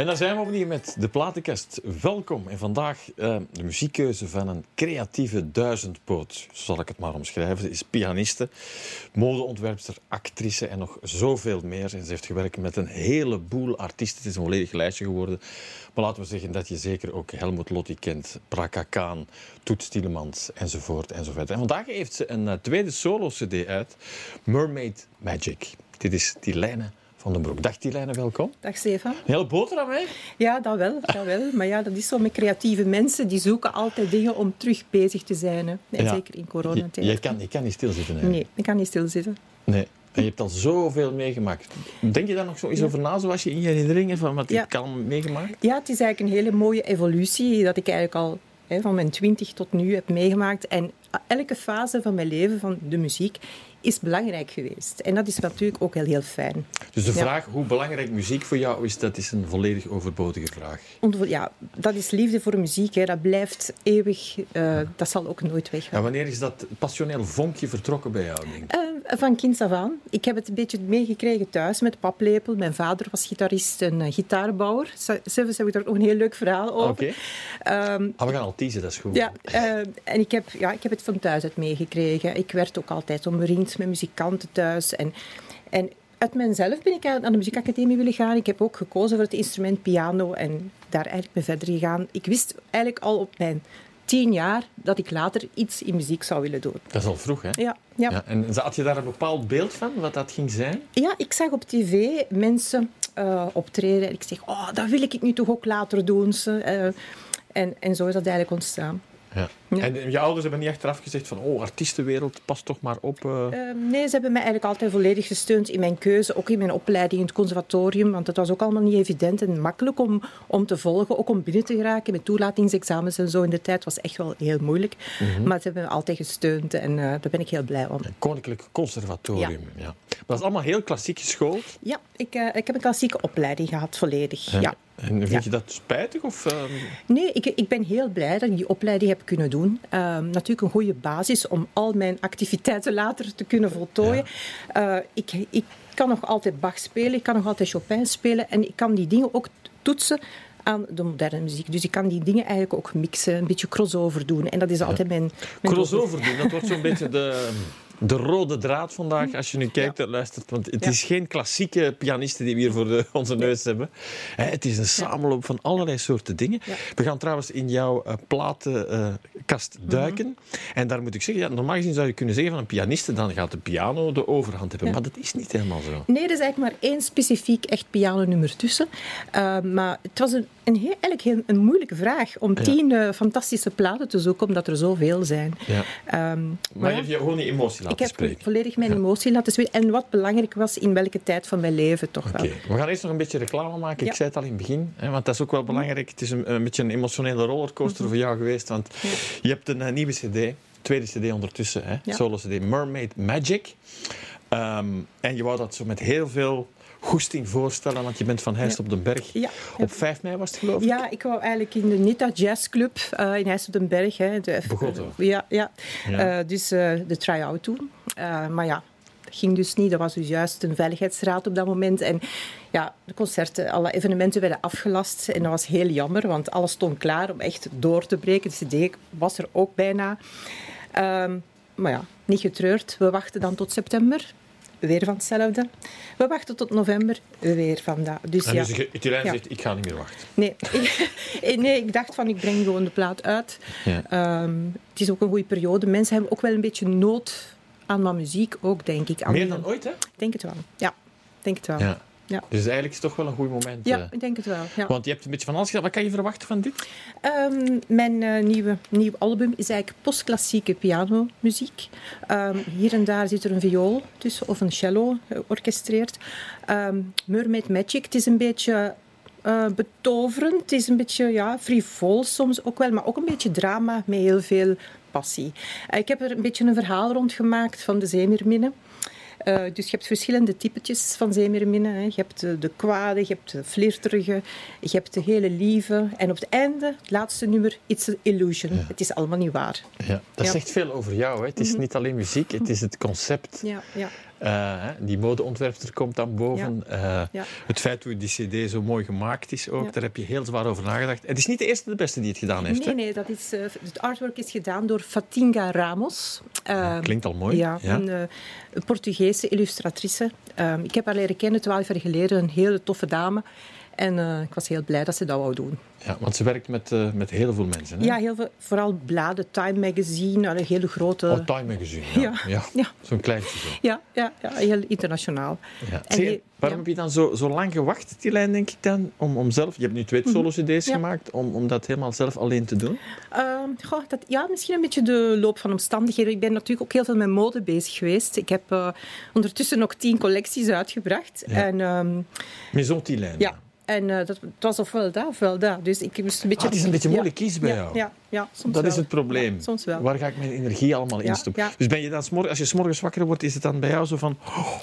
En dan zijn we opnieuw met de platenkast. Welkom. En vandaag uh, de muziekkeuze van een creatieve duizendpoot. Zo zal ik het maar omschrijven. Ze is pianiste, modeontwerpster, actrice en nog zoveel meer. En ze heeft gewerkt met een heleboel artiesten. Het is een volledig lijstje geworden. Maar laten we zeggen dat je zeker ook Helmut Lotti kent, Braka Khan, Toet Stielemans enzovoort enzovoort. En vandaag heeft ze een uh, tweede solo-cd uit, Mermaid Magic. Dit is die lijnen van den Broek. Dag Tilijne, welkom. Dag Stefan. Een hele boterham, hè? Ja, dat wel, dat wel. Maar ja, dat is zo met creatieve mensen. Die zoeken altijd dingen om terug bezig te zijn. Hè. En Zeker in coronatijd. Je, je, kan, je kan niet stilzitten, hè? Nee, ik kan niet stilzitten. Nee. En je hebt al zoveel meegemaakt. Denk je daar nog zo eens ja. over na, zoals je in je herinneringen van wat je ja. meegemaakt? Ja, het is eigenlijk een hele mooie evolutie dat ik eigenlijk al hè, van mijn twintig tot nu heb meegemaakt. En elke fase van mijn leven, van de muziek, is belangrijk geweest. En dat is natuurlijk ook heel, heel fijn. Dus de vraag hoe belangrijk muziek voor jou is, dat is een volledig overbodige vraag. Ja, dat is liefde voor muziek. Hè. Dat blijft eeuwig. Uh, dat zal ook nooit weggaan. Ja, wanneer is dat passioneel vonkje vertrokken bij jou, denk uh, van kinds af aan. Ik heb het een beetje meegekregen thuis met paplepel. Mijn vader was gitarist en uh, gitaarbouwer. Zelfs heb ik daar ook een heel leuk verhaal over. Oké. Okay. Um, ah, we gaan al teasen, dat is goed. Ja, en ik heb, ja, ik heb het van thuis uit meegekregen. Ik werd ook altijd omringd met muzikanten thuis. En, en uit mezelf ben ik aan de muziekacademie willen gaan. Ik heb ook gekozen voor het instrument piano en daar eigenlijk mee verder gegaan. Ik wist eigenlijk al op mijn tien jaar dat ik later iets in muziek zou willen doen. Dat is al vroeg, hè? Ja. ja. ja en had je daar een bepaald beeld van, wat dat ging zijn? Ja, ik zag op tv mensen uh, optreden. En ik zeg, oh, dat wil ik nu toch ook later doen. Uh, en, en zo is dat eigenlijk ontstaan. Ja. En je ouders hebben niet achteraf gezegd van, oh, artiestenwereld, pas toch maar op. Uh... Uh, nee, ze hebben mij eigenlijk altijd volledig gesteund in mijn keuze, ook in mijn opleiding in het conservatorium, want het was ook allemaal niet evident en makkelijk om, om te volgen, ook om binnen te geraken met toelatingsexamens en zo in de tijd was echt wel heel moeilijk. Mm -hmm. Maar ze hebben me altijd gesteund en uh, daar ben ik heel blij om. Een koninklijk conservatorium, ja. ja. Dat is allemaal heel klassiek geschoold? Ja, ik, ik heb een klassieke opleiding gehad, volledig. Ja. En vind ja. je dat spijtig? Of, uh... Nee, ik, ik ben heel blij dat ik die opleiding heb kunnen doen. Uh, natuurlijk een goede basis om al mijn activiteiten later te kunnen voltooien. Ja. Uh, ik, ik kan nog altijd Bach spelen, ik kan nog altijd Chopin spelen en ik kan die dingen ook toetsen aan de moderne muziek. Dus ik kan die dingen eigenlijk ook mixen, een beetje crossover doen. En dat is altijd mijn... mijn crossover doen, dat wordt zo'n beetje de de rode draad vandaag, als je nu kijkt en luistert. Want het is geen klassieke pianisten die we hier voor de, onze neus hebben. het is een samenloop van allerlei soorten dingen. We gaan trouwens in jouw uh, platenkast uh, duiken. Mm -hmm. En daar moet ik zeggen, ja, normaal gezien zou je kunnen zeggen van een pianiste, dan gaat de piano de overhand hebben. Maar dat is niet helemaal zo. Nee, er is eigenlijk maar één specifiek echt pianonummer tussen. Uh, maar het was een, een heel, eigenlijk heel, een moeilijke vraag om tien fantastische platen te zoeken, omdat er zoveel zijn. Ja. Um, maar, maar je hebt je gewoon die emotie ik heb volledig mijn emotie laten spreken. En wat belangrijk was in welke tijd van mijn leven toch okay. wel. We gaan eerst nog een beetje reclame maken. Ik zei het al in het begin. Hè, want dat is ook wel belangrijk. Het is een, een beetje een emotionele rollercoaster -hmm. voor jou geweest. Want je hebt een, een nieuwe cd. Tweede cd ondertussen. Hè. Solo cd. Mermaid Magic. Um, en je wou dat zo met heel veel goesting voorstellen, want je bent van Heist ja. op den Berg. Ja. Op 5 mei was het geloof ik? Ja, ik wou eigenlijk in de Nita Jazz Club uh, in Heist op den Berg. Hè, de, Begotten? Ja, ja. ja. Uh, dus uh, de try-out doen. maar ja, dat ging dus niet. Dat was dus juist een veiligheidsraad op dat moment. En ja, de concerten, alle evenementen werden afgelast. En dat was heel jammer, want alles stond klaar om echt door te breken. De cd was er ook bijna. Um, maar ja, niet getreurd. We wachten dan tot september weer van hetzelfde. We wachten tot november, weer van dat. Dus, en ja. dus Turijn ja. zegt, ik ga niet meer wachten. Nee ik, nee, ik dacht van, ik breng gewoon de plaat uit. Ja. Um, het is ook een goede periode. Mensen hebben ook wel een beetje nood aan wat muziek, ook denk ik. Meer dan ooit, hè? Ik denk het wel, ja. denk het wel. Ja. Ja. Dus eigenlijk is het toch wel een goed moment. Ja, ik denk het wel. Ja. Want je hebt een beetje van alles gedaan. Wat kan je verwachten van dit? Um, mijn uh, nieuwe, nieuwe album is eigenlijk postklassieke pianomuziek. Um, hier en daar zit er een viool tussen of een cello georchestreerd. Um, Mermaid Magic, het is een beetje uh, betoverend. Het is een beetje ja, frivol soms ook wel, maar ook een beetje drama met heel veel passie. Uh, ik heb er een beetje een verhaal rond gemaakt van de zeemeerminnen. Uh, dus je hebt verschillende typetjes van zeemeerminnen. Hè. Je hebt de, de kwade, je hebt de flirterige, je hebt de hele lieve. En op het einde, het laatste nummer, It's an Illusion. Ja. Het is allemaal niet waar. Ja, dat ja. zegt veel over jou. Hè. Het is mm -hmm. niet alleen muziek, het is het concept. Ja, ja. Uh, die modeontwerper komt dan boven. Ja. Uh, ja. Het feit hoe die cd zo mooi gemaakt is ook, daar heb je heel zwaar over nagedacht. Het is niet de eerste de beste die het gedaan heeft. Nee, hè? nee dat is, uh, het artwork is gedaan door Fatinga Ramos. klinkt al mooi. Ja, een, een Portugese illustratrice. ik heb haar leren kennen twaalf jaar geleden, een hele toffe dame. En uh, ik was heel blij dat ze dat wou doen. Ja, want ze werkt met, uh, met heel veel mensen. Hè? Ja, heel veel, vooral bladen, Time Magazine, een hele grote... Oh, Time Magazine, ja. ja. ja. ja. Zo'n kleintje zo. Ja, ja, ja, heel internationaal. Ja. En waarom heb je dan zo, zo lang gewacht, die lijn, denk ik dan, om, om zelf... Je hebt nu twee mhm. solo-cd's gemaakt, om, om dat helemaal zelf alleen te doen? Uh, goh, dat, ja, misschien een beetje de loop van omstandigheden. Ik ben natuurlijk ook heel veel met mode bezig geweest. Ik heb uh, ondertussen nog tien collecties uitgebracht. En, um, Maison Tilijn. Ja. En uh, dat, het was ofwel daar ofwel daar. Dus ik moest een beetje... Ah, het is een beetje moeilijk ja, kiezen bij jou. Ja, ja, soms Dat wel. is het probleem. Ja, soms wel. Waar ga ik mijn energie allemaal in stoppen? Dus ben je dan, als je s'morgens wakker wordt, is het dan bij jou zo van... Oh.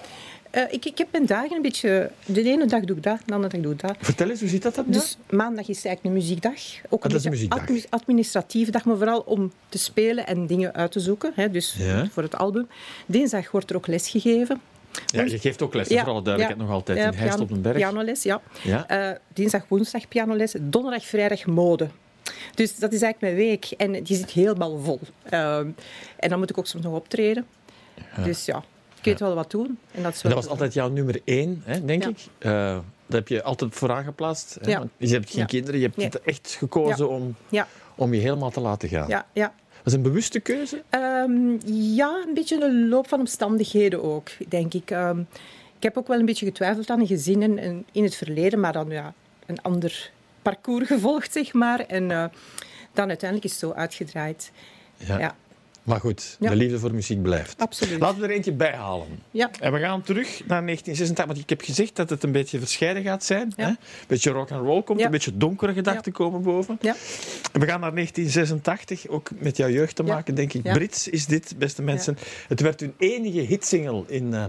Uh, ik, ik heb mijn dagen een beetje... De ene dag doe ik dat, de andere dag doe ik dat. Vertel eens, hoe zit dat dan? Dus maandag is eigenlijk een muziekdag. Ook ah, een, een muziekdag. administratieve dag, maar vooral om te spelen en dingen uit te zoeken. Hè, dus voor het album. Dinsdag wordt er ook les gegeven. Ja, je geeft ook les, ja, voor alle duidelijkheid, nog altijd in Heist op den Berg. Pianoles, ja. ja. Uh, dinsdag, woensdag pianoles, donderdag, vrijdag mode. Dus dat is eigenlijk mijn week. En die zit helemaal vol. Uh, en dan moet ik ook soms nog optreden. Dus ja, ik weet wel wat doen. En dat, dat was altijd jouw nummer één, hè, denk ik. Uh, dat heb je altijd vooraan geplaatst. Hè? Je hebt geen kinderen, je hebt echt gekozen om, om je helemaal te laten gaan. Ja, ja. Was een bewuste keuze? Um, ja, een beetje een loop van omstandigheden ook, denk ik. Um, ik heb ook wel een beetje getwijfeld aan een gezin in, in het verleden, maar dan ja, een ander parcours gevolgd, zeg maar. En uh, dan uiteindelijk is het zo uitgedraaid. Ja. ja. Maar goed, ja. de liefde voor muziek blijft. Absoluut. Laten we er eentje bij halen. Ja. En we gaan terug naar 1986. Want ik heb gezegd dat het een beetje verscheiden gaat zijn. Ja. Hè? Een beetje rock and roll komt, een beetje donkere gedachten komen boven. Ja. En we gaan naar 1986, ook met jouw jeugd te maken, denk ik. Brits is dit, beste mensen. Het werd hun enige hitsingle in... Uh,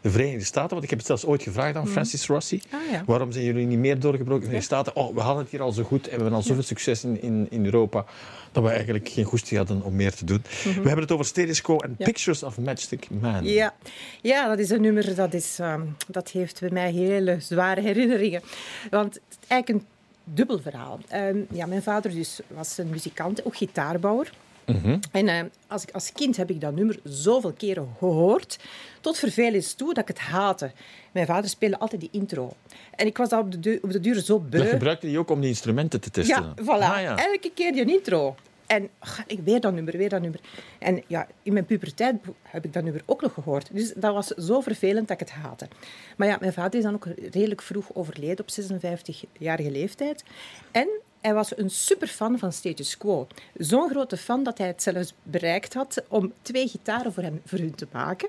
de Verenigde Staten. Want ik heb het zelfs ooit gevraagd aan mhm. Francis Rossi. Ah, ja. Waarom zijn jullie niet meer doorgebroken in de Verenigde Staten? Oh, we hadden het hier al zo goed en we hebben al zoveel succes in, in, in Europa dat we eigenlijk geen goesting hadden om meer te doen. -hmm. We hebben het over Status en ja. Pictures of Matchstick Man. Ja. ja, dat is een nummer dat, is, um, dat heeft bij mij hele zware herinneringen. Want het is eigenlijk een dubbel verhaal. Um, ja, mijn vader dus was een muzikant, ook gitaarbouwer. Mm -hmm. En uh, als, ik, als kind heb ik dat nummer zoveel keren gehoord, tot vervelens toe dat ik het haatte. Mijn vader speelde altijd die intro. En ik was dat op de, duur, op de duur zo beu. Dat gebruikte je ook om die instrumenten te testen? Ja, voilà. Ah, ja. Elke keer die intro. En ach, ik weet dat nummer, weer dat nummer. En ja, in mijn puberteit heb ik dat nummer ook nog gehoord. Dus dat was zo vervelend dat ik het haatte. Maar ja, mijn vader is dan ook redelijk vroeg overleden op 56-jarige leeftijd. En hij was een superfan van Status Quo. Zo'n grote fan dat hij het zelfs bereikt had om twee gitaren voor, hem, voor hun te maken.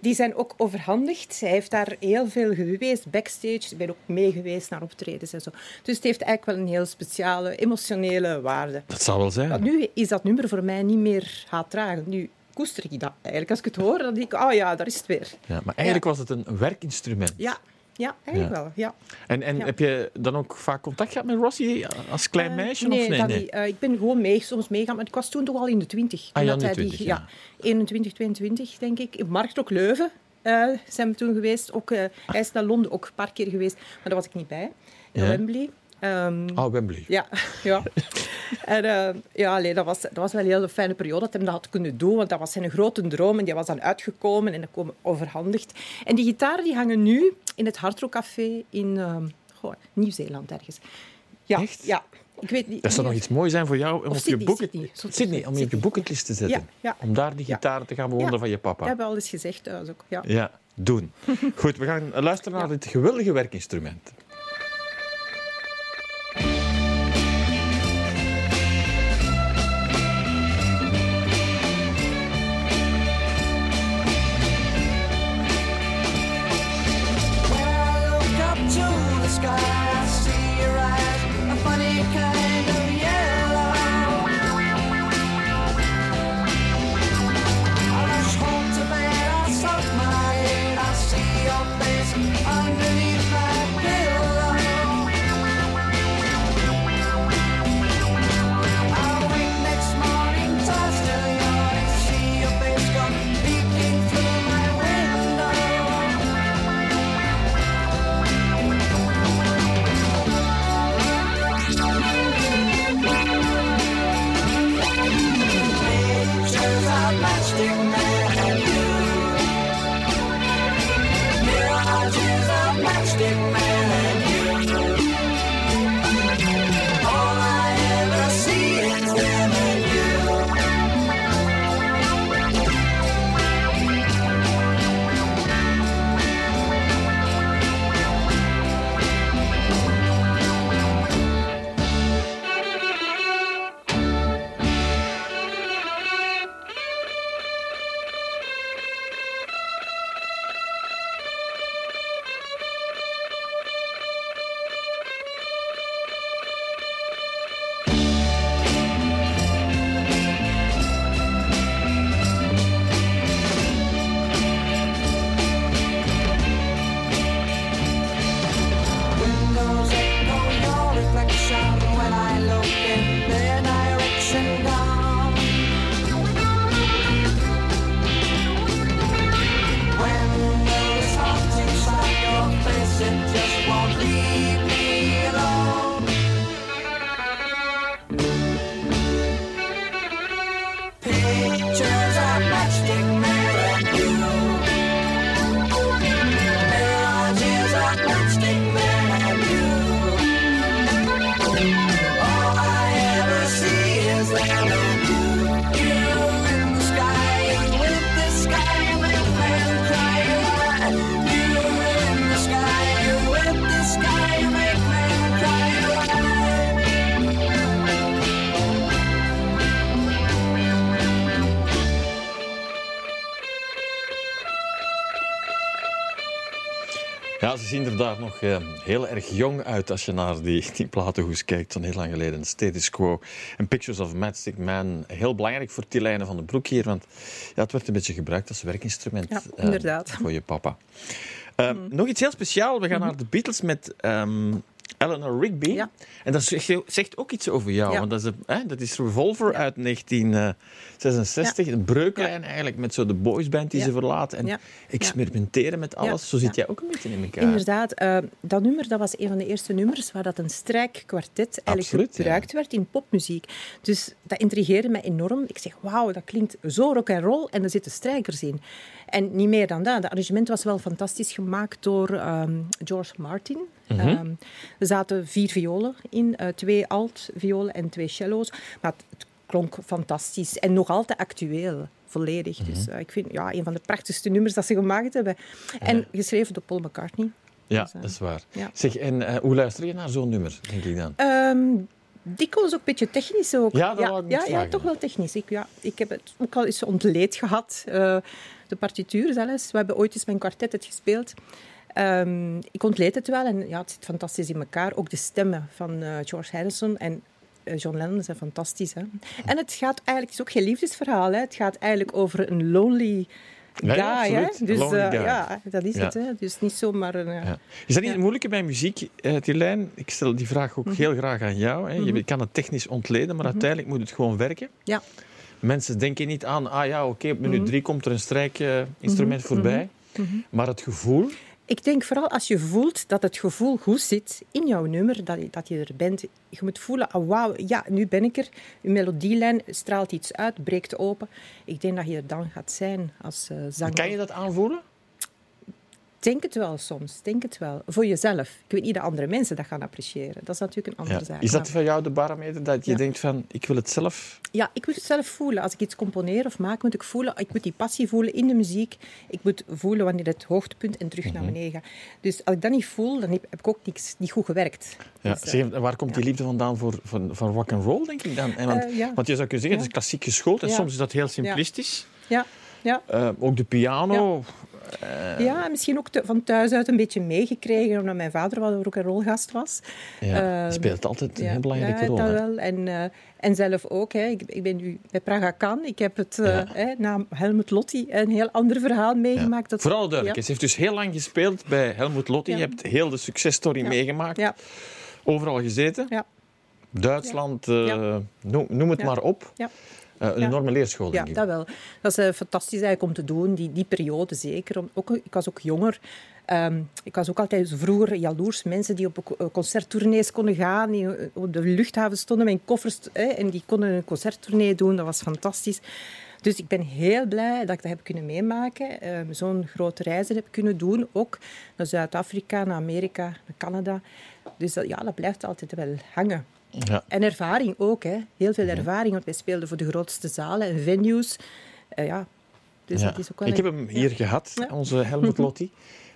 Die zijn ook overhandigd. Hij heeft daar heel veel geweest, backstage. Ik ben ook mee geweest naar optredens en zo. Dus het heeft eigenlijk wel een heel speciale, emotionele waarde. Dat zou wel zijn. Maar nu is dat nummer voor mij niet meer haatdragend. Nu koester ik dat eigenlijk. Als ik het hoor, dan denk ik, oh ja, daar is het weer. Ja, maar eigenlijk ja. was het een werkinstrument. Ja, ja, eigenlijk ja. wel. Ja. En, en ja. heb je dan ook vaak contact gehad met Rossi als klein meisje? Uh, nee, of nee, dat nee? niet. Uh, ik ben gewoon mee, soms meegaan, maar ik was toen toch al in de 20. Ah, ja, in hij 20, die, ja. 21, 22 denk ik. In Markt ook Leuven uh, zijn we toen geweest. Ook, hij is naar Londen ook een paar keer geweest, maar daar was ik niet bij. In. Wembley. Um, Oh, Wembley. ja, ja. en uh, ja, allee, dat, was, dat was wel een hele fijne periode dat hij dat had kunnen doen, want dat was zijn grote droom en die was dan uitgekomen en dat kwam overhandigd. En die gitaren die hangen nu in het Hard Rock Café in um, goh, Nieuw-Zeeland ergens. Ja, Echt? Ja. Ik weet niet, Dat zou nog iets moois zijn voor jou om op Sydney, je boeken... Sydney. Sydney, om je op je boeketlist te zetten. Ja, ja. Om daar die gitaren te gaan bewonderen van je papa. Dat hebben we al eens gezegd thuis ook. Ja. Ja, doen. Goed, we gaan luisteren naar dit geweldige werkinstrument. Daar nog eh, heel erg jong uit als je naar die, die platenhoes kijkt van heel lang geleden. Status Quo en Pictures of Matchstick Man. Heel belangrijk voor Tilijne van den Broek hier, want ja, het werd een beetje gebruikt als werkinstrument Ja, eh, voor je papa. Eh, Nog iets heel speciaals. We gaan naar de Beatles met ehm, Eleanor Rigby. Ja. En dat zegt, ook iets over jou, Ja. want dat is, hè, dat is Revolver uit 1966. Een breuklijn eigenlijk met zo de boysband die ze verlaten. En experimenteren met alles. Zo zit jij ook een beetje in elkaar. Inderdaad, eh, dat nummer dat was een van de eerste nummers waar dat een strijkkwartet eigenlijk gebruikt werd in popmuziek. Dus dat intrigeerde mij enorm. Ik zeg, wauw, dat klinkt zo rock and roll en er zitten strijkers in. En niet meer dan dat. Het arrangement was wel fantastisch gemaakt door ehm, George Martin. Mhm. Ehm, er zaten vier violen in, eh, twee alt-violen en twee cello's. Maar het, het klonk fantastisch en nog altijd actueel. Volledig. Mhm. Dus eh, ik vind ja, een van de prachtigste nummers dat ze gemaakt hebben. En geschreven door Paul McCartney. Ja, Dus, eh, dat is waar. ja. Zeg, en hoe luister je naar zo'n nummer, denk ik dan? Ehm dikwijls ook een beetje technisch ook. Ja, dat ja, ja, toch wel technisch. Ik, ja, ik heb het ook al eens ontleed gehad, eh, de partituur zelfs. We hebben ooit eens mijn kwartet het gespeeld. Ehm, ik ontleed het wel en ja, het zit fantastisch in elkaar. Ook de stemmen van eh, George Harrison en eh, John Lennon zijn fantastisch. Hè? En het gaat eigenlijk, het is ook geen liefdesverhaal. Hè? Het gaat eigenlijk over een lonely guy. ja, hè? Dus lonely eh, guy. ja, dat is Ja. het. Hè? Dus niet zomaar een... Ja. Is dat niet het moeilijke bij muziek, Tilijn? Ik stel die vraag Mhm. ook heel graag aan jou. Hè. Je kan het technisch ontleden, maar uiteindelijk moet het gewoon werken. Ja. Mensen denken niet aan, ah ja, oké, op Mhm. minuut drie komt er een strijkinstrument voorbij. Mhm. Maar het gevoel, Ik denk vooral als je voelt dat het gevoel goed zit in jouw nummer, dat je, dat je er bent. Je moet voelen, ah, wauw, ja, nu ben ik er. Je melodielijn straalt iets uit, breekt open. Ik denk dat je er dan gaat zijn als eh zanger. kan je dat aanvoelen? Denk het wel soms, denk het wel. Voor jezelf. Ik weet niet dat andere mensen dat gaan appreciëren. Dat is natuurlijk een andere Ja. zaak. Is dat voor jou de barometer dat je Ja. denkt van, ik wil het zelf... Ja, ik moet het zelf voelen. Als ik iets componeer of maak, moet ik voelen. Ik moet die passie voelen in de muziek. Ik moet voelen wanneer het hoogtepunt en terug Mhm. naar beneden gaat. Dus als ik dat niet voel, dan heb, ik ook niks, niet goed gewerkt. Ja. Dus, eh, Zeg, waar komt die liefde vandaan voor, van rock and roll, denk ik dan? En want, Eh, want je zou kunnen zeggen, het is klassiek geschoold en soms is dat heel simplistisch. ja, ja. Eh, ook de piano. Eh, Ja, en misschien ook te- van thuis uit een beetje meegekregen, omdat mijn vader wel een rock'n'roll gast was. ja, Eh, speelt altijd een ja, heel belangrijke ja, rol. dat hè. wel. En, eh, en zelf ook. Hè. Ik, ik ben nu bij Praga Kan. Ik heb het eh, Ja. hè, na Helmut Lotti een heel ander verhaal Ja. meegemaakt. Dat, Voor alle duidelijkheid, ze heeft dus heel lang gespeeld bij Helmut Lotti. Ja. Je hebt heel de successtory Ja. meegemaakt. Ja, Overal gezeten. ja, Duitsland, eh, Ja. noem, noem het Ja. maar op. ja. Eh, een Ja. enorme leerschool, Ja, denk ik. dat wel. Dat is eh, fantastisch eigenlijk om te doen, die, die periode zeker. Om, ook, ik was ook jonger. Ehm, ik was ook altijd vroeger jaloers. Mensen die op eh, concerttournees konden gaan, die op de luchthaven stonden met koffers eh, en die konden een concerttournee doen. Dat was fantastisch. Dus ik ben heel blij dat ik dat heb kunnen meemaken. Ehm, Zo'n grote reizen heb kunnen doen. Ook naar Zuid-Afrika, naar Amerika, naar Canada. Dus dat, ja, dat blijft altijd wel hangen. Ja. En ervaring ook, hè. heel veel ervaring, want wij speelden voor de grootste zalen en venues. Eh, ja. Dus Ja. dat is ook wel Ik een- heb hem hier gehad. Mhm. onze Helmut Lotti.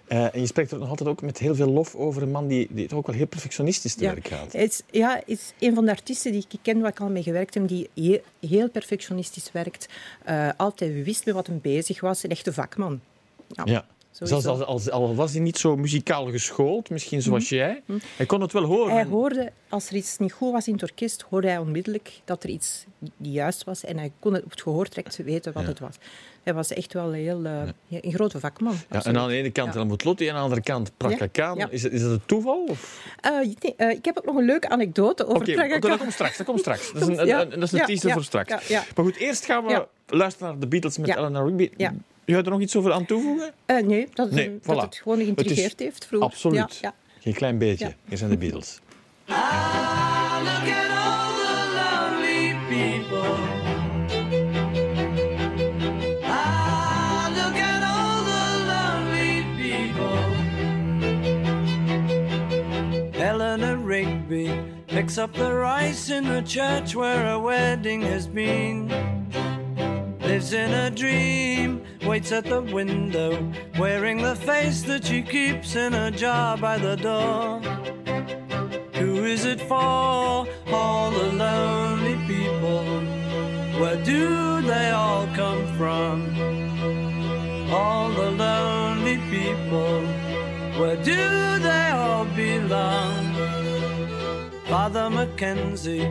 Eh, en je spreekt er nog altijd ook met heel veel lof over een man die, die toch ook wel heel perfectionistisch te Ja. werk gaat. Het is, ja, het is een van de artiesten die ik ken, waar ik al mee gewerkt heb, die heel, heel perfectionistisch werkt. Eh, altijd wist met wat hij bezig was. Een echte vakman. Ja, Ja. Zelfs als, als, al was hij niet zo muzikaal geschoold, misschien zoals jij, hij kon het wel horen. Mhm. Hij hoorde, als er iets niet goed was in het orkest, hoorde hij onmiddellijk dat er iets niet juist was. En hij kon het op het gehoor direct weten wat Ja. het was. Hij was echt wel heel, eh, een grote vakman. Ja, en aan de ene kant Ja. Helmut Lotti en aan de andere kant Khan. Ja. Is, is dat een toeval? Of? Eh, nee, eh, ik heb ook nog een leuke anecdote over Oké, Praga oké, Khan. dat komt straks. Dat komt straks. Dat is een, Ja, een- dat is een ja, teaser ja, voor straks. ja, ja. Maar goed, eerst gaan we Ja. luisteren naar de Beatles met Ja. Eleanor Rigby. Hebt er nog iets over aan toevoegen? Eh, nee, dat, het- Nee, dat voilà. het gewoon geïntrigeerd heeft vroeger. Absoluut. Ja, ja. Geen klein beetje. Ja. Hier zijn de Beatles. Ah, look at all the lonely people. Ah, look at all the lonely people. Eleanor Rigby picks up the rice in the church where a wedding has been. Lives in a dream, waits at the window, wearing the face that she keeps in a jar by the door. Who is it for? All the lonely people. Where do they all come from? All the lonely people. Where do they all belong? Father Mackenzie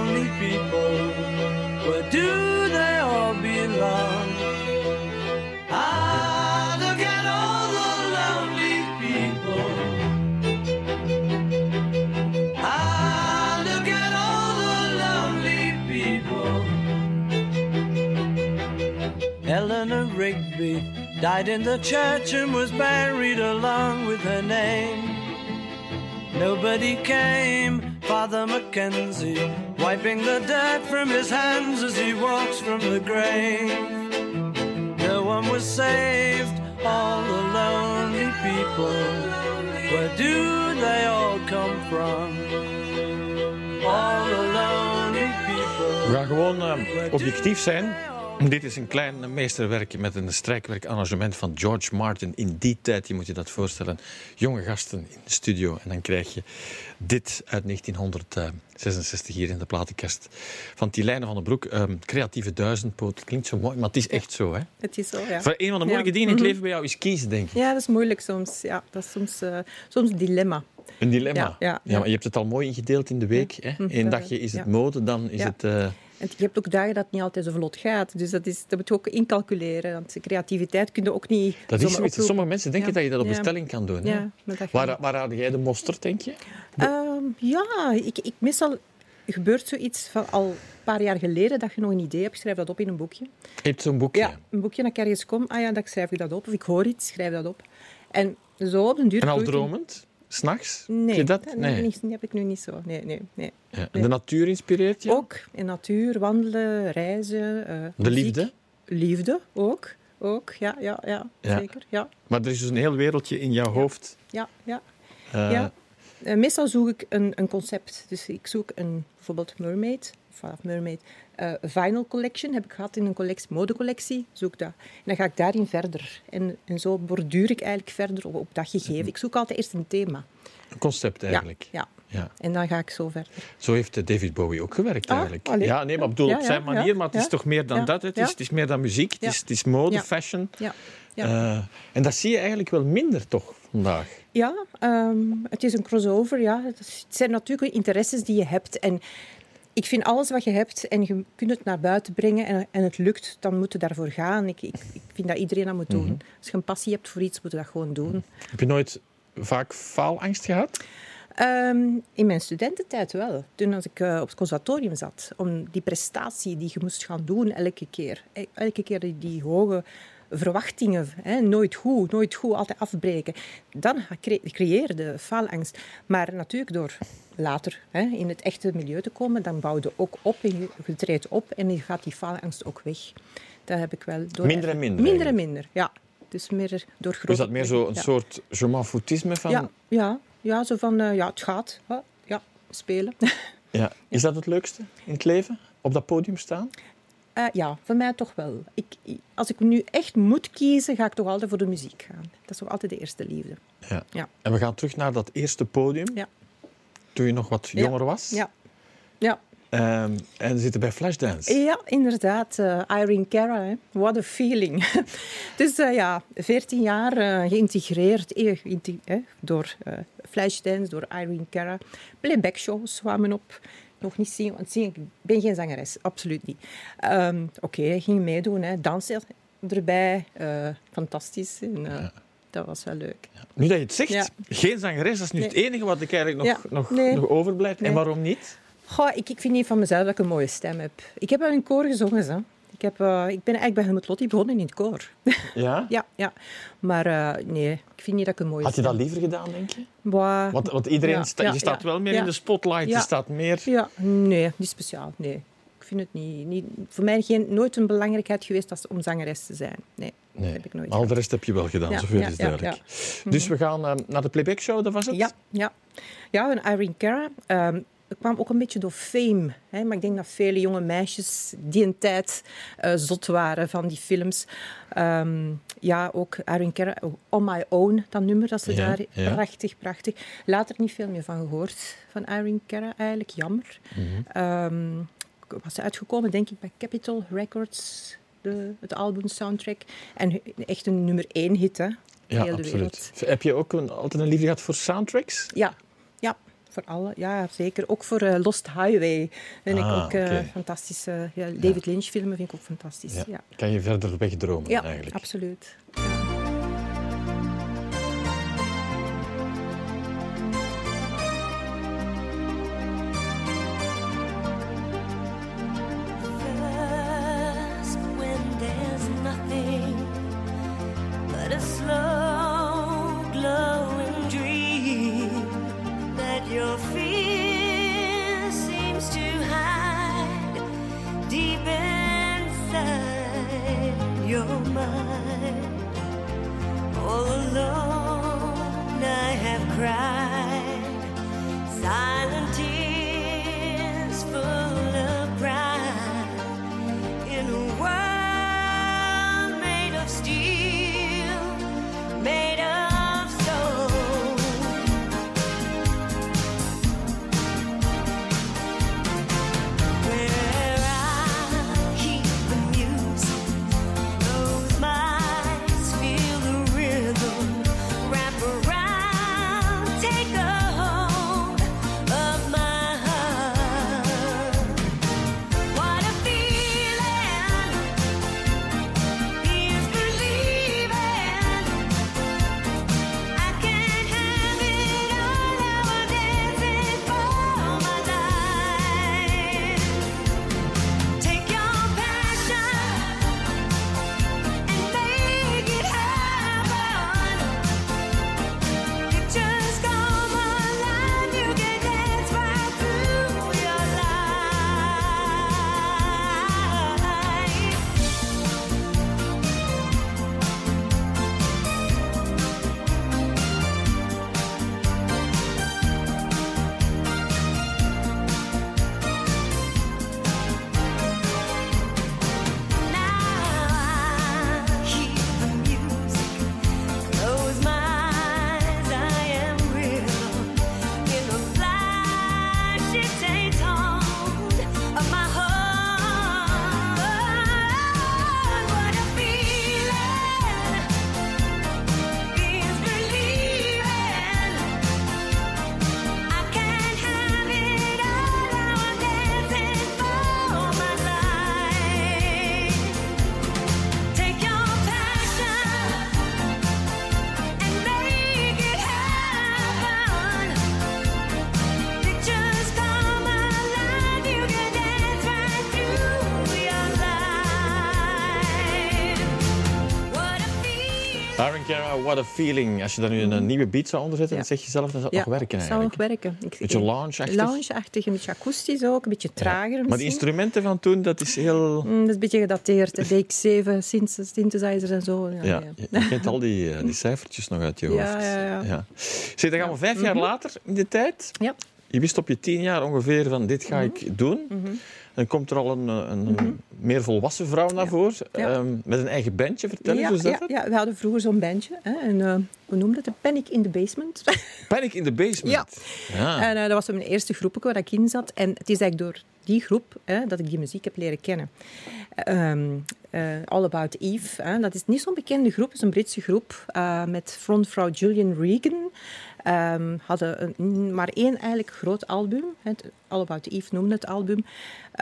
died in the church and was buried along with her name. Nobody came, Father Mackenzie, wiping the dirt from his hands as he walks from the grave. No one was saved, all the lonely people. Where do they all come from? All the lonely people. We gaan gewoon eh, objectief zijn. Dit is een klein meesterwerk met een strijkwerkarrangement van George Martin. In die tijd, je moet je dat voorstellen, jonge gasten in de studio. En dan krijg je dit uit 1966 hier in de platenkast van Tilijne van den Broek. Ehm, creatieve duizendpoot. Klinkt zo mooi, maar het is echt zo. Hè? Het is zo, ja. Voor een van de moeilijke Ja. dingen in het Mhm. leven bij jou is kiezen, denk ik. Ja, dat is moeilijk soms. Ja, dat is soms, eh, soms een dilemma. Een dilemma. Ja, ja, ja. maar je hebt het al mooi ingedeeld in de week. Hè? Mhm, Eén dagje is het mode, dan is het... eh, En je hebt ook dagen dat het niet altijd zo vlot gaat. Dus dat, is, dat moet je ook incalculeren. Want creativiteit kun je ook niet dat is zoiets. Sommige mensen denken Ja. dat je dat op bestelling kan doen. Hè? Ja, maar dat Waar, waar haalde jij de mosterd, denk je? Ehm, ja, ik, ik, meestal gebeurt zoiets van al een paar jaar geleden dat je nog een idee hebt. Schrijf dat op in een boekje. Je hebt zo'n boekje. Ja, een boekje dat ik ergens kom. Ah ja, dan schrijf ik dat op. Of ik hoor iets, schrijf dat op. En zo op een duur... En al dromend? S'nachts? Nee, dat? Nee. niet- heb ik nu niet zo. Nee, nee, nee. Ja. En. De natuur inspireert je? Ook in natuur, wandelen, reizen. eh, De muziek. liefde? Liefde, ook. Ook, ja, ja, ja, Ja. zeker. Ja, Maar er is dus een heel wereldje in jouw hoofd. ja, ja. Eh, ja. Eh, meestal zoek ik een, een concept. Dus ik zoek een, bijvoorbeeld Mermaid, of Mermaid eh, vinyl collection heb ik gehad in een collectie, modecollectie. Zoek dat. En dan ga ik daarin verder. En, en zo borduur ik eigenlijk verder op, op dat gegeven. Ik zoek altijd eerst een thema. Een concept eigenlijk. Ja, Ja. en dan ga ik zo verder. Zo heeft eh, David Bowie ook gewerkt Ah, eigenlijk. Ja, nee, maar ik bedoel Ja, op zijn manier, maar het is toch meer dan dat. Het, is, het is meer dan muziek, het, is, het is mode, fashion. Ja, ja. Eh, en dat zie je eigenlijk wel minder toch vandaag. Ja, ehm, het is een crossover. Ja. Het zijn natuurlijk interesses die je hebt. En ik vind alles wat je hebt en je kunt het naar buiten brengen en, en het lukt, dan moet je daarvoor gaan. Ik, ik, ik vind dat iedereen dat moet doen. Mhm. Als je een passie hebt voor iets, moet je dat gewoon doen. Heb je nooit vaak faalangst gehad? Ehm, in mijn studententijd wel. Toen als ik eh, op het conservatorium zat. Om die prestatie die je moest gaan doen elke keer. E- Elke keer die, die hoge verwachtingen. Hè, nooit goed, nooit goed, altijd afbreken. Dan cre- creëerde faalangst. Maar natuurlijk door later hè, in het echte milieu te komen, dan bouw je ook op en je, je treedt op en dan gaat die faalangst ook weg. Dat heb ik wel door. Minder en minder Minder en minder, ja. Dus meer door grote... Was dat meer zo een ja. soort je m'en van... Ja, ja, ja, zo van, eh, ja, het gaat. Hè, Ja, spelen. Ja. Is dat het leukste in het leven? Op dat podium staan? Eh, ja, voor mij toch wel. Ik, als ik nu echt moet kiezen, ga ik toch altijd voor de muziek gaan. Dat is toch altijd de eerste liefde. Ja. Ja. En we gaan terug naar dat eerste podium. Ja. Toen je nog wat Ja. jonger was. Ja, ja. Ehm, en zitten bij Flashdance. ja inderdaad. eh, Irene Cara, hè. what a feeling. dus eh, ja, 14 jaar geïntegreerd door Flashdance, door Irene Cara. Playback shows kwamen op. Nog niet zingen, want ik ben geen zangeres, absoluut niet. Ehm, Oké, ging meedoen, hè. dansen erbij, eh, fantastisch. En, eh, Dat was wel leuk. Nu dat je het zegt, Ja. geen zangeres, dat is nu Nee. het enige wat ik eigenlijk nog, Ja. nog, Nee. nog overblijft. En waarom niet? Goh, ik, ik vind niet van mezelf dat ik een mooie stem heb. Ik heb wel in koor gezongen. Hè. Ik, heb, eh, ik ben eigenlijk bij Helmut Lotti begonnen in het koor. Ja? ja, ja. Maar eh, nee, ik vind niet dat ik een mooie Had je dat liever gedaan, denk je? Bah, Want, want iedereen, Ja, sta- ja, je staat wel meer in de spotlight, je Ja. staat meer... Ja, nee, niet speciaal. Nee. Ik vind het niet, niet, voor mij geen, nooit een belangrijkheid geweest als, om zangeres te zijn. Nee, Nee, dat heb ik nooit al de rest heb je wel gedaan, zoveel is duidelijk. Dus we gaan eh, naar de playback show, dat was het? Ja, ja. ja, een Irene Cara. Ehm, kwam ook een beetje door fame. Hè? Maar ik denk dat vele jonge meisjes die een tijd uh, zot waren van die films. Um, ja, ook Aaron Kerr, On My Own, dat nummer, dat ze daar... Ja. Prachtig, prachtig. Later niet veel meer van gehoord, van Aaron Kerr eigenlijk. Jammer. Mm -hmm. um, was uitgekomen, denk ik, bij Capitol Records, de, het album soundtrack. En echt een nummer één hit, hè. Ja, absoluut. Heb je ook een, altijd een liefde gehad voor soundtracks? Ja. Voor alle, ja, zeker. Ook voor uh, Lost Highway vind ah, ik ook uh, okay. fantastische... Ja, David ja. Lynch filmen vind ik ook fantastisch. Ja. ja. Kan je verder wegdromen ja, eigenlijk? absoluut. What a Feeling. Als je daar nu een nieuwe beat zou onderzetten, dan zeg je zelf, dat zou nog werken eigenlijk. zou nog werken. Een beetje lounge-achtig. Lounge-achtig, een beetje akoestisch ook, een beetje trager ja. Maar de instrumenten van toen, dat is heel... Mm, dat is een beetje gedateerd. De DX7, synthesizers en zo. Ja, ja. Je kent al die, uh, die cijfertjes nog uit je hoofd. Ja, ja. Zeg, dan gaan we vijf jaar mhm. later in de tijd. Ja. Je wist op je tien jaar ongeveer van dit ga ik mhm. doen. Mm dan komt er al een, een mm -hmm. meer volwassen vrouw naar voren. Um, met een eigen bandje. Vertel eens, hoe is dat? Ja, we hadden vroeger zo'n bandje. Hè, en, uh, hoe noemde het? Panic in the Basement. Panic in the Basement? Ja. En uh, dat was mijn eerste groep waar ik in zat. En het is eigenlijk door die groep hè, dat ik die muziek heb leren kennen. Um, uh, All About Eve. Hè, dat is niet zo'n bekende groep. Het is een Britse groep met frontvrouw Julian Regan. Um, hadden een, maar één eigenlijk groot album. Het All About Eve noemde het album.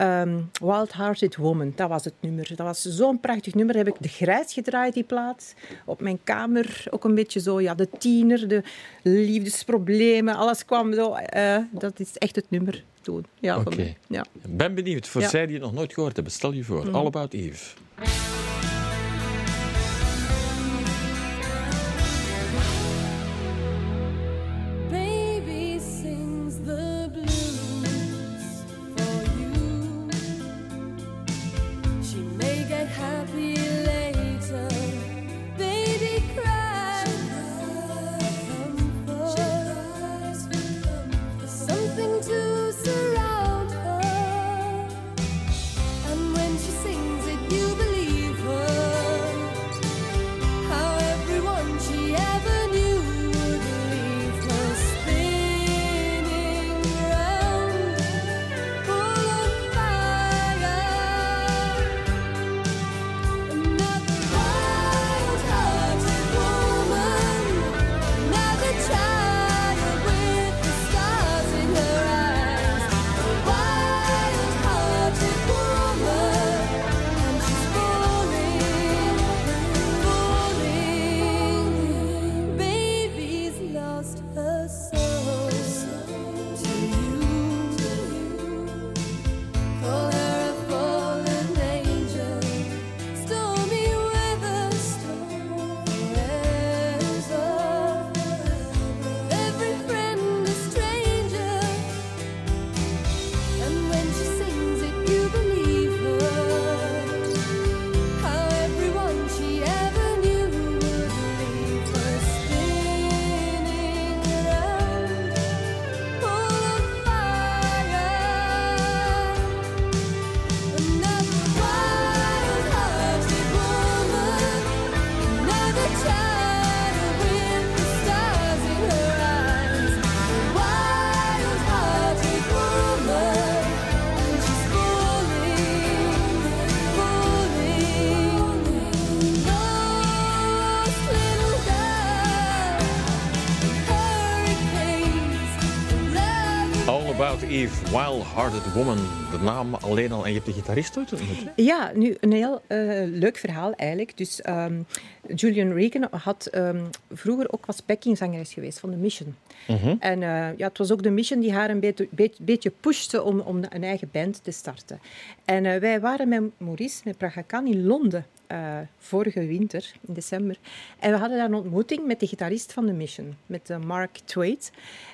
Um, Wild Hearted Woman, dat was het nummer. Dat was zo'n prachtig nummer. heb ik de grijs gedraaid, die plaat. Op mijn kamer ook een beetje zo, ja, de tiener, de liefdesproblemen, alles kwam zo. Uh, dat is echt het nummer toen. Ja, okay. ja. Ben benieuwd, voor ja. zij die het nog nooit gehoord hebben, stel je voor. Mm. All About Eve. Wild Hearted Woman. De naam alleen al. En je hebt de gitarist ooit ontmoet? Ja, nu een heel eh, leuk verhaal eigenlijk. Dus ehm, Julian Regan had ehm, vroeger ook was backingzangeres geweest van The Mission. En eh, ja, het was ook The Mission die haar een beetje, beetje, beetje pushte om, om een eigen band te starten. En eh, wij waren met Maurice, met Praga Khan in Londen vorige winter, in december. En we hadden daar een ontmoeting met de gitarist van The Mission, met Mark Twaite.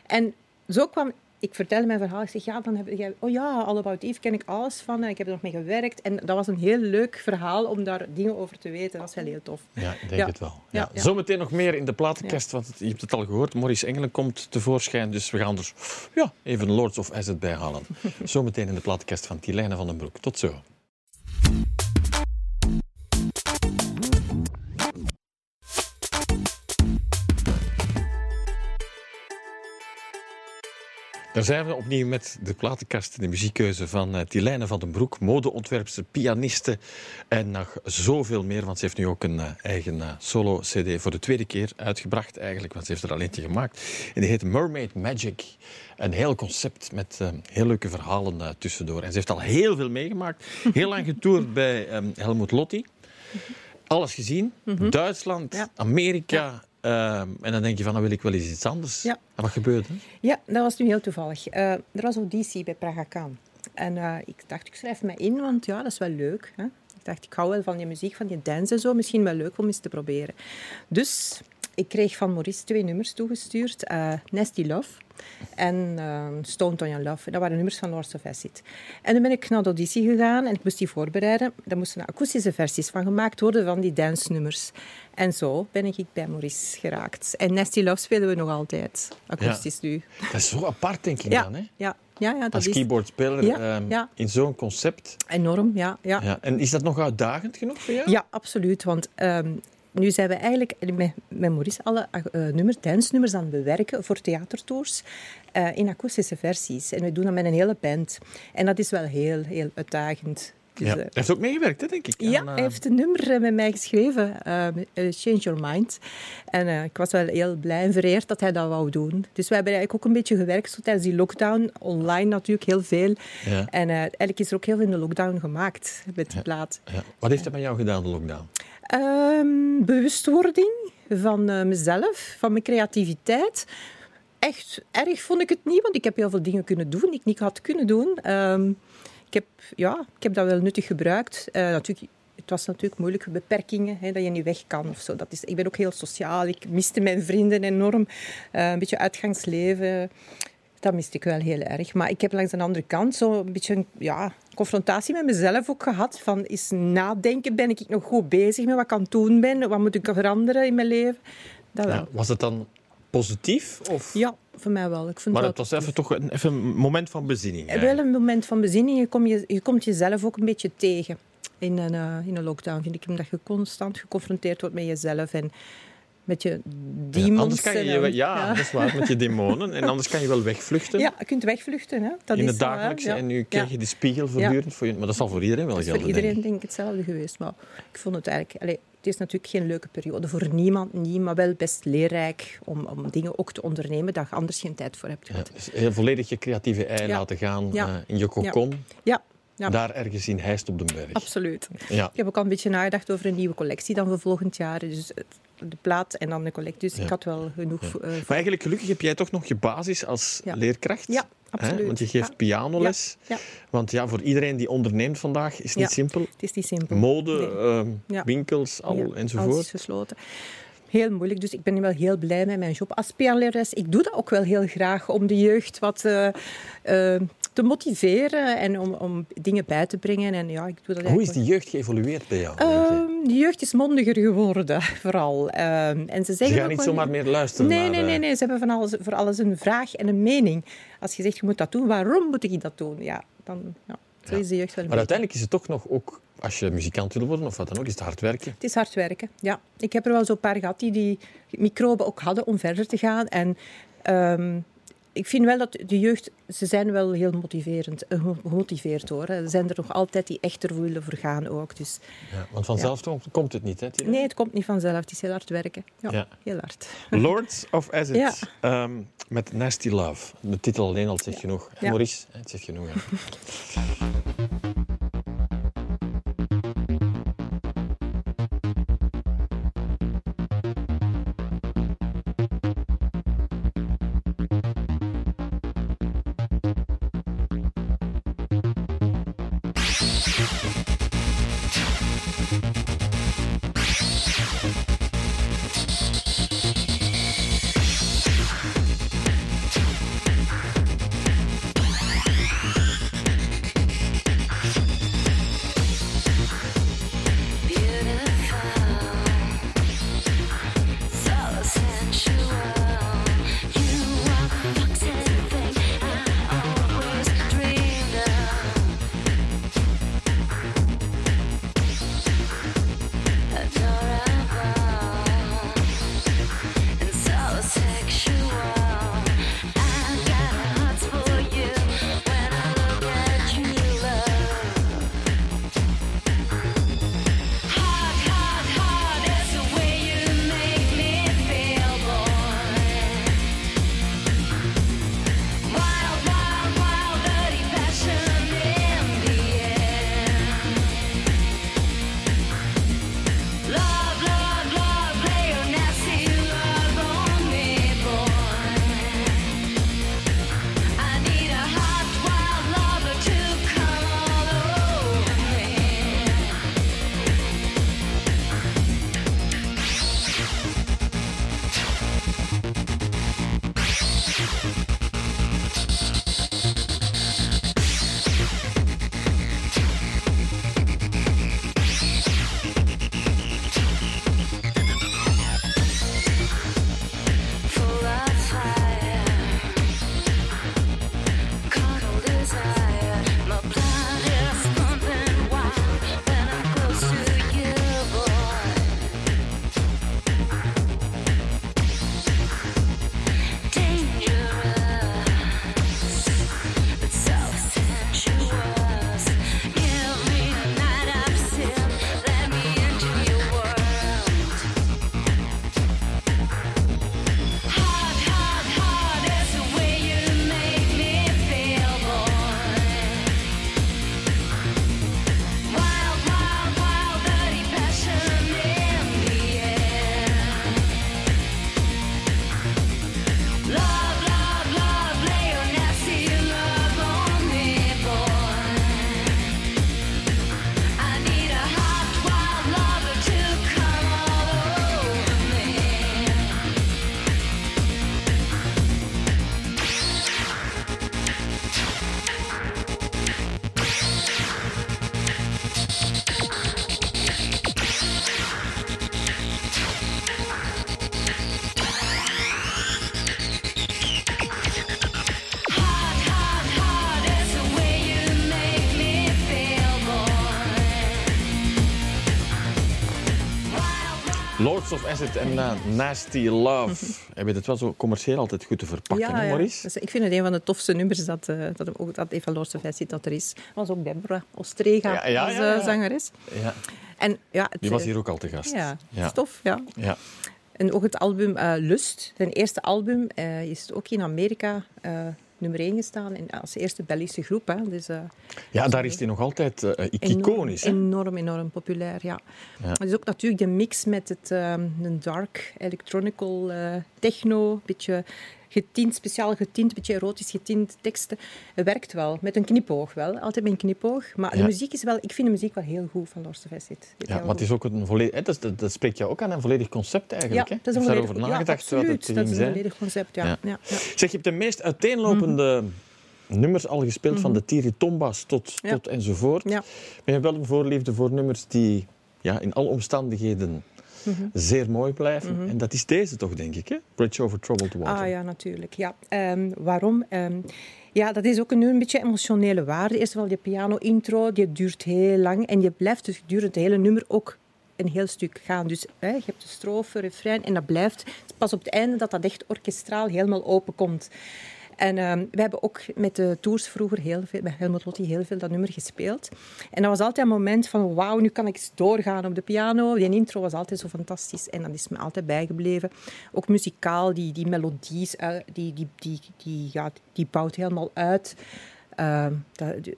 En zo kwam ik vertelde mijn verhaal. Ik zeg, ja, dan heb jij... Oh ja, All About Eve ken ik alles van. En ik heb er nog mee gewerkt. En dat was een heel leuk verhaal om daar dingen over te weten. Dat was wel heel tof. Ja, ik denk het wel. Ja. Zometeen nog meer in de platenkast, want je hebt het al gehoord. Maurice Engelen komt tevoorschijn. Dus we gaan er ja, even Lords of Acid bij halen. Zometeen in de platenkast van Tilijne van den Broek. Tot zo. Daar zijn we opnieuw met de platenkast, de muziekkeuze van uh, Tilijne van den Broek, modeontwerpster, pianiste en nog zoveel meer. Want ze heeft nu ook een uh, eigen uh, solo-cd voor de tweede keer uitgebracht eigenlijk, want ze heeft er al eentje gemaakt. En die heet Mermaid Magic. Een heel concept met heel leuke verhalen tussendoor. En ze heeft al heel veel meegemaakt. Heel lang getoerd bij um, Helmut Lotti. Alles gezien. Mm -hmm. Duitsland, ja. Amerika, Ehm, en dan denk je van, dan wil ik wel eens iets anders. Ja. En wat gebeurde Ja, dat was nu heel toevallig. Uh, er was auditie bij Praga Khan. En uh, ik dacht, ik schrijf me in, want ja, dat is wel leuk. Hè? Ik dacht, ik hou wel van die muziek, van die dance en zo. Misschien wel leuk om eens te proberen. Dus ik kreeg van Maurice twee nummers toegestuurd. Uh, Nasty Love en uh, Stone on Your Love. Dat waren nummers van Lords of Acid. En dan ben ik naar de auditie gegaan en ik moest die voorbereiden. Daar moesten akoestische versies van gemaakt worden van die dance-nummers. En zo ben ik bij Maurice geraakt. En Nasty Love spelen we nog altijd, akoestisch nu. Dat is zo apart, denk ik dan, hè? Ja, ja, ja, dat Als is... keyboardspeler ja, um, ja. in zo'n concept. Enorm, ja, ja. ja. En is dat nog uitdagend genoeg voor jou? Ja, absoluut. Want um, nu zijn we eigenlijk met, met Maurice alle uh, nummers, dance-nummers aan het bewerken voor theatertours uh, in akoestische versies. En we doen dat met een hele band. En dat is wel heel, heel uitdagend. Dus, ja. Hij heeft ook meegewerkt, hè, denk ik. Ja, aan, uh... hij heeft een nummer met mij geschreven, Change Your Mind. En ik was wel heel blij en vereerd dat hij dat wou doen. Dus we hebben eigenlijk ook een beetje gewerkt zo tijdens die lockdown. Online natuurlijk heel veel. Ja. En eigenlijk is er ook heel veel in de lockdown gemaakt met die ja. plaat. Wat heeft hij met jou gedaan, de lockdown? Um, bewustwording van uh, mezelf, van mijn creativiteit. Echt erg vond ik het niet, want ik heb heel veel dingen kunnen doen die ik niet had kunnen doen. Um, ik, heb, ja, ik heb dat wel nuttig gebruikt. Uh, natuurlijk, het was natuurlijk moeilijke beperkingen, hè, dat je niet weg kan of zo. Dat is, ik ben ook heel sociaal. Ik miste mijn vrienden enorm. Uh, een beetje uitgangsleven. Dat miste ik wel heel erg. Maar ik heb langs de andere kant zo een beetje een ja, confrontatie met mezelf ook gehad. Van eens nadenken, ben ik nog goed bezig met wat ik aan het doen ben? Wat moet ik veranderen in mijn leven? Dat ja, was het dan positief? Of? Ja, voor mij wel. Ik maar het was even, toch een, even een moment van bezinning. Wel een moment van bezinning. Je, kom je, je komt jezelf ook een beetje tegen in een, uh, in een lockdown, vind ik. Omdat je constant geconfronteerd wordt met jezelf. En met je demons. Ja, anders kan je, ja, ja, dat is waar, met je demonen. En anders kan je wel wegvluchten. Ja, je kunt wegvluchten. Hè. Dat in het dagelijkse. En nu krijg je de spiegel voortdurend. Voor je, maar dat zal voor iedereen wel gelden. voor iedereen denk ik hetzelfde geweest. Maar ik vond het eigenlijk... Allez, het is natuurlijk geen leuke periode voor niemand, niet, maar wel best leerrijk om, om dingen ook te ondernemen dat je anders geen tijd voor hebt gehad. dus heel volledig je creatieve ei laten gaan uh, in je. Ja. Ja. Daar ergens in Heist op de berg. Absoluut. Ja. Ik heb ook al een beetje nagedacht over een nieuwe collectie dan voor volgend jaar. Dus de plaat en dan de collectie. Dus ja. ik had wel genoeg... Ja. Uh, maar eigenlijk gelukkig heb jij toch nog je basis als leerkracht. Ja, absoluut. Hè? Want je geeft pianoles. Want ja, voor iedereen die onderneemt vandaag is het niet simpel. het is niet simpel. Mode, nee. uh, winkels, al enzovoort. Alles is gesloten heel moeilijk. Dus ik ben wel heel blij met mijn job als pianolerares. Ik doe dat ook wel heel graag om de jeugd wat uh, uh, te motiveren en om, om dingen bij te brengen. En, ja, ik doe dat Hoe is die jeugd geëvolueerd bij jou? Uh, de jeugd is mondiger geworden, vooral. en ze, zeggen ze gaan niet zomaar meer luisteren nee, naar... Nee, nee, nee. Ze hebben van alles, voor alles een vraag en een mening. Als je zegt, je moet dat doen, waarom moet ik dat doen? Ja, dan... Ja. Zo is de jeugd wel maar uiteindelijk is het toch nog ook, als je muzikant wil worden of wat dan ook, is het hard werken. Het is hard werken, ja. Ik heb er wel zo'n paar gehad die die microben ook hadden om verder te gaan. En um, ik vind wel dat de jeugd, ze zijn wel heel motiverend, eh, gemotiveerd hoor. Er zijn er nog altijd die echt er willen voor gaan ook. Dus, Ja, want vanzelf komt het niet, hè? Nee, het komt niet vanzelf. Het is heel hard werken. Ja, Ja. heel hard. Lords of Acid Ja. ehm, met Nasty Love. De titel alleen al zegt genoeg. Ja. Maurice, het zegt genoeg. hè. Lords of Acid en eh, Nasty Love. Heb je het wel zo commercieel altijd goed te verpakken, hè, Maurice? Dus ik vind het een van de tofste nummers dat, eh, dat, ook, dat Eva Lords of Acid dat er is. was ook Deborah Ostrega Ja, ja, als ja, ja. eh, zangeres. Ja, En, ja, het, die was hier ook al te gast. Ja, ja. stof, ja. ja. En ook het album Lust, zijn eerste album, is ook in Amerika nummer 1 gestaan. En als eerste Belgische groep. Hè. Dus, eh, ja, daar is hij nog altijd enorm, iconisch. Hè? Enorm, enorm populair, ja. Ja. Maar is ook natuurlijk de mix met het ehm, een dark electronical eh, techno, beetje getint, speciaal getint, beetje erotisch getint teksten. Het werkt wel, met een knipoog wel, altijd met een knipoog. Maar de Ja. muziek is wel, ik vind de muziek wel heel goed van Lars de Vestit. Ja, maar het is ook een volledig... hè, Dat, dat, dat spreekt jou ook aan een volledig concept ja, eigenlijk. hè? dat is een volledig, daarover ja, nagedacht absoluut. het dat is een volledig concept, ja. Ja. ja. ja. Zeg, je hebt de meest uiteenlopende nummers al gespeeld, van de Tiritomba's tot, Ja. tot enzovoort. Ja. Maar je hebt wel een voorliefde voor nummers die ja, in alle omstandigheden Mhm. zeer mooi blijven. En dat is deze toch, denk ik, hè? Bridge over Troubled Water. Ah ja, natuurlijk. Ja. Ehm, waarom? Ehm, ja, dat is ook een, een beetje emotionele waarde. Eerst al die piano-intro, die duurt heel lang. En je blijft dus gedurende het hele nummer ook een heel stuk gaan. Dus hè, je hebt de strofe, refrein en dat blijft pas op het einde dat dat echt orkestraal helemaal open komt. En ehm, we hebben ook met de tours vroeger heel veel, bij Helmut Lotti heel veel dat nummer gespeeld. En dat was altijd een moment van wauw, nu kan ik eens doorgaan op de piano. Die intro was altijd zo fantastisch en dat is me altijd bijgebleven. Ook muzikaal, die, die melodies, eh, die, die, die, die, ja, die bouwt helemaal uit. Uh,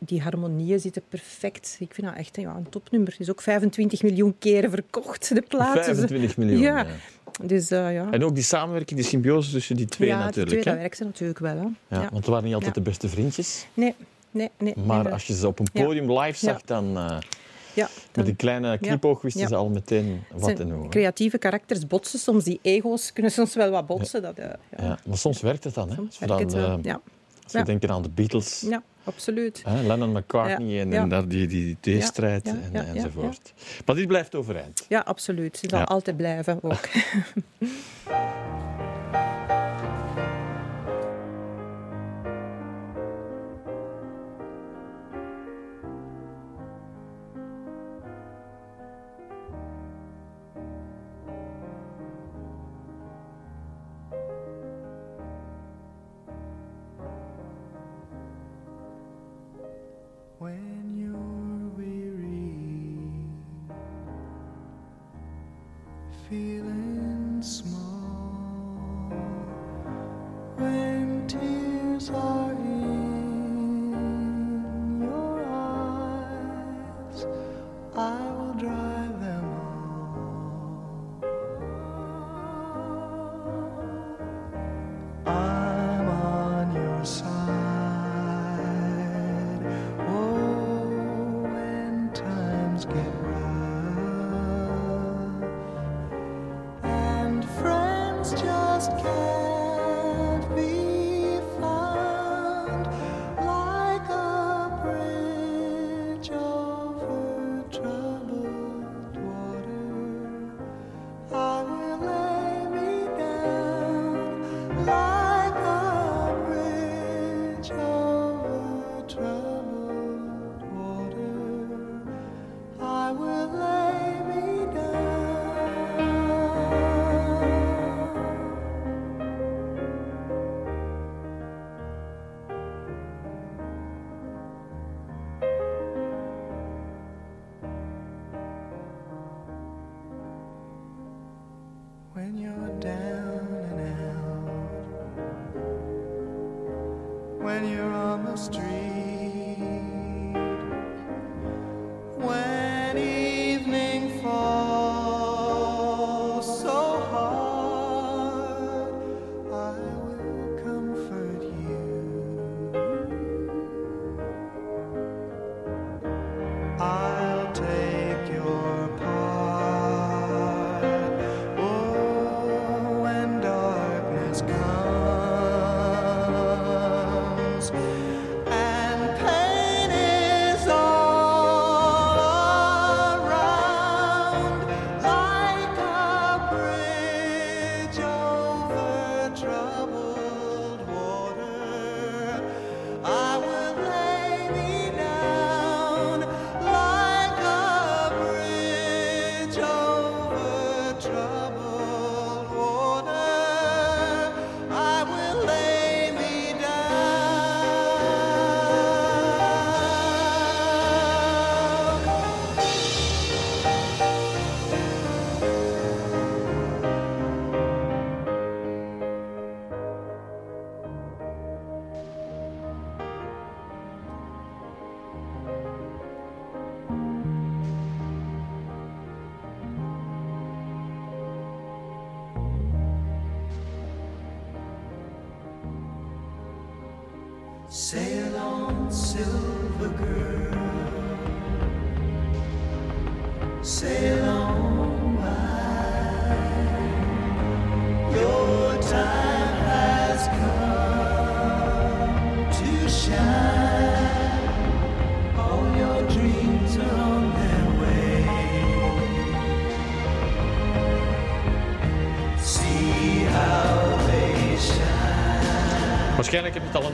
die harmonieën zitten perfect. Ik vind dat echt ja, een topnummer. Het is ook 25 miljoen keren verkocht, de plaat. 25 miljoen, ja. Dus, uh, ja. En ook die samenwerking, die symbiose tussen die twee ja, natuurlijk. Ja, die twee, hè? dat werkt natuurlijk wel. Hè. Ja, Want ze waren niet altijd de beste vriendjes. Nee, nee, nee. Maar nee, als je ze op een podium live zag, dan... Uh, ja, met een kleine knipoog wisten ja. ze al meteen wat en hoe. Creatieve karakters botsen soms, die ego's kunnen soms wel wat botsen. Dat, uh, ja. maar soms werkt het dan. Hè? Soms werkt we, dan, het wel. Ja. als we denken aan de Beatles. Absoluut. Hè? Lennon McCartney en, en daar die, die tweestrijd Ja, en, enzovoort. Maar dit blijft overeind. Ja, absoluut. Het zal altijd blijven ook.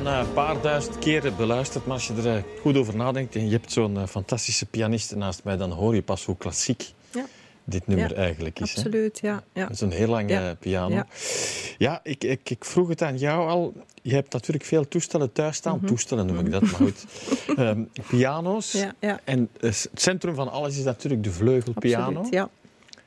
Al een paar duizend keren beluisterd, maar als je er eh, goed over nadenkt en je hebt zo'n eh, fantastische pianiste naast mij, dan hoor je pas hoe klassiek Ja. dit nummer Ja, eigenlijk is. Hè? Absoluut, ja. ja. Dat is een heel lange piano. Ja, ik, ik, ik vroeg het aan jou al. Je hebt natuurlijk veel toestellen thuis staan. Mhm. Toestellen noem ik dat, maar goed. Ehm, piano's. Ja, ja, En het centrum van alles is natuurlijk de vleugelpiano. absoluut. Ja.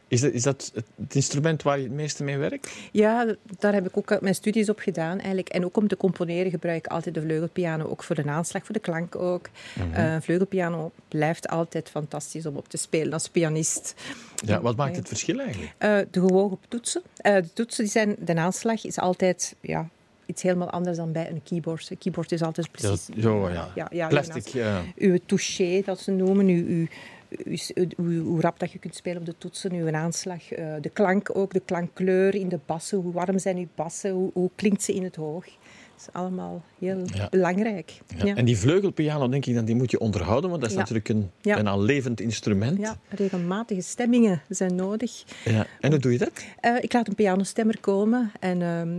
Is, dat, is dat het, instrument waar je het meeste mee werkt? ja, daar heb ik ook mijn studies op gedaan eigenlijk. En ook om te componeren gebruik ik altijd de vleugelpiano. Ook voor de aanslag, voor de klank ook. Eh, vleugelpiano blijft altijd fantastisch om op te spelen als pianist. Ja, wat maakt het verschil eigenlijk? Eh, de gewogen toetsen. Eh, de toetsen die zijn, de aanslag is altijd ja, iets helemaal anders dan bij een keyboard. Een keyboard is altijd precies... zo, ja. ja, ja, Plastic. Ja. uw touché, dat ze noemen, uw, uw, uw- uw- hoe rap dat je kunt spelen op de toetsen, uw aanslag, eh, de klank ook, de klankkleur in de bassen, hoe warm zijn uw bassen, hoe, hoe klinkt ze in het hoog. Dat is allemaal heel Ja. belangrijk. Ja. Ja. En die vleugelpiano, denk ik, dan, die moet je onderhouden, want dat is natuurlijk een, al levend instrument. Ja, regelmatige stemmingen zijn nodig. Ja. En hoe doe je dat? Eh, ik laat een pianostemmer komen en ehm,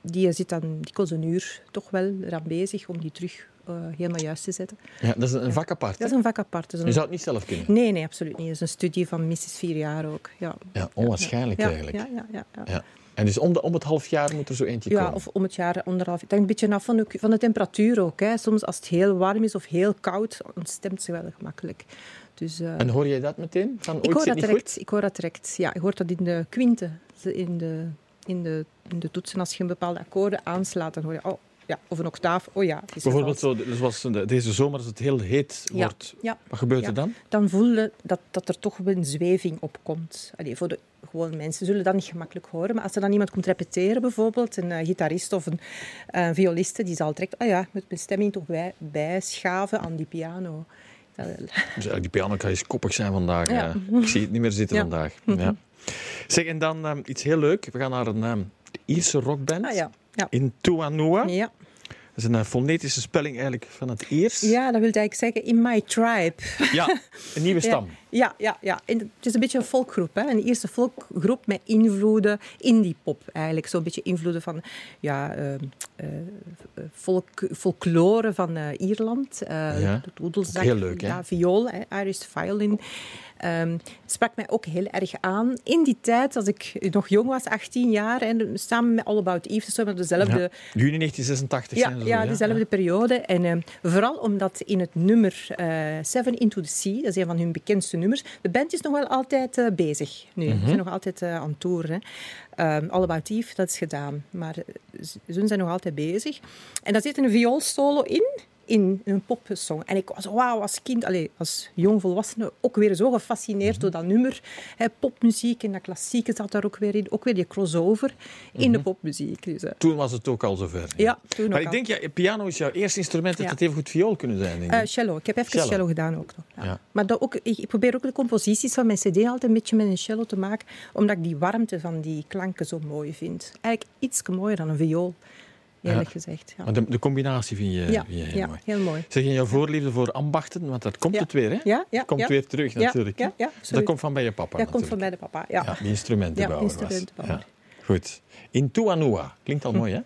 die zit dan dikwijls een uur toch wel eraan bezig om die terug eh, helemaal juist te zetten. Ja, dat is een vak apart. Dat is een vak apart. Is Je zou het niet zelf kunnen. Nee, nee, absoluut niet. Dat is een studie van minstens vier jaar ook. Ja. Ja, onwaarschijnlijk ja, eigenlijk. Ja, ja, ja, ja. Ja. En dus om, de, om het half jaar moet er zo eentje Ja, komen. of om het jaar anderhalf. Het hangt een beetje af van de, van de temperatuur ook. Hè. Soms als het heel warm is of heel koud, dan stemt ze wel gemakkelijk. Dus, eh, En hoor jij dat meteen? Van, ik, hoor dat direct, goed? ik hoor dat direct. Ja, je hoort dat in de kwinte, in de, in de, in de toetsen. Als je een bepaalde akkoorden aanslaat, dan hoor je... Oh, ja, of een octaaf. Oh ja, Bijvoorbeeld zo, zoals de- deze zomer als het heel heet Ja, wordt. ja. Wat gebeurt Ja. er dan? dan voel je dat, dat er toch wel een zweving op komt. Allee, voor de gewone mensen zullen dat niet gemakkelijk horen. Maar als er dan iemand komt repeteren, bijvoorbeeld, een eh, gitarist of een eh, violiste, die zal direct, ah ja, ik moet mijn stemming toch bij, bijschaven aan die piano. Dat- Dus die piano kan eens koppig zijn vandaag. Ja. eh. Ik zie het niet meer zitten vandaag. Ja. Zeg, en dan ehm, iets heel leuk. We gaan naar een ehm, Ierse rockband. ah ja, ja. In Tuanua. Ja. Dat is een eh, fonetische spelling eigenlijk van het Iers. ja, dat wil eigenlijk zeggen, in my tribe. Ja, een nieuwe stam. Ja, ja, ja. En het is een beetje een folkgroep. Hè? Een eerste folkgroep met invloeden, indie pop eigenlijk. Zo'n beetje invloeden van ja, eh, eh, folk, folklore van eh, Ierland. Ja. de doedelzak, heel leuk, hè? Ja, viool, hè, Irish violin. Ehm sprak mij ook heel erg aan. In die tijd, als ik nog jong was, 18 jaar, en samen met All About Eve, dus we dezelfde... Ja. Juni 1986 Ja, zijn ze ja, zo, dezelfde periode. En ehm, vooral omdat in het nummer Seven Into the Sea, dat is een van hun bekendste nummers, de band is nog wel altijd eh, bezig nu. Ze zijn nog altijd eh, aan toeren. hè. Ehm, All About Eve, dat is gedaan. Maar eh, ze ze zijn nog altijd bezig. En daar zit een vioolsolo in, in een popsong. En ik was, wauw, als kind, allez, als jong volwassene, ook weer zo gefascineerd door dat nummer. Hè, popmuziek en dat klassieke zat daar ook weer in. Ook weer die crossover in de popmuziek. Dus, eh, Toen was het ook al zover. ja, toen Maar ik al. denk, ja, piano is jouw eerste instrument. Dat Ja. het even goed viool kunnen zijn. Denk ik. Eh, cello. Ik heb even Cello. cello, gedaan ook nog. Ja. Ja. Maar dat ook, ik, ik probeer ook de composities van mijn cd altijd een beetje met een cello te maken, omdat ik die warmte van die klanken zo mooi vind. Eigenlijk iets mooier dan een viool, eerlijk Ja. gezegd. Ja, maar de, de combinatie vind je, vind je heel ja, mooi. heel mooi. Zeg je jouw voorliefde voor ambachten? Want dat komt het weer, hè? Ja, ja, komt weer terug, natuurlijk. ja, ja, dat komt van bij je papa, Dat komt van bij de papa, ja. Die instrumentenbouwer Ja, instrumentenbouwer. Goed. In Tuanua. Klinkt al mooi, hè?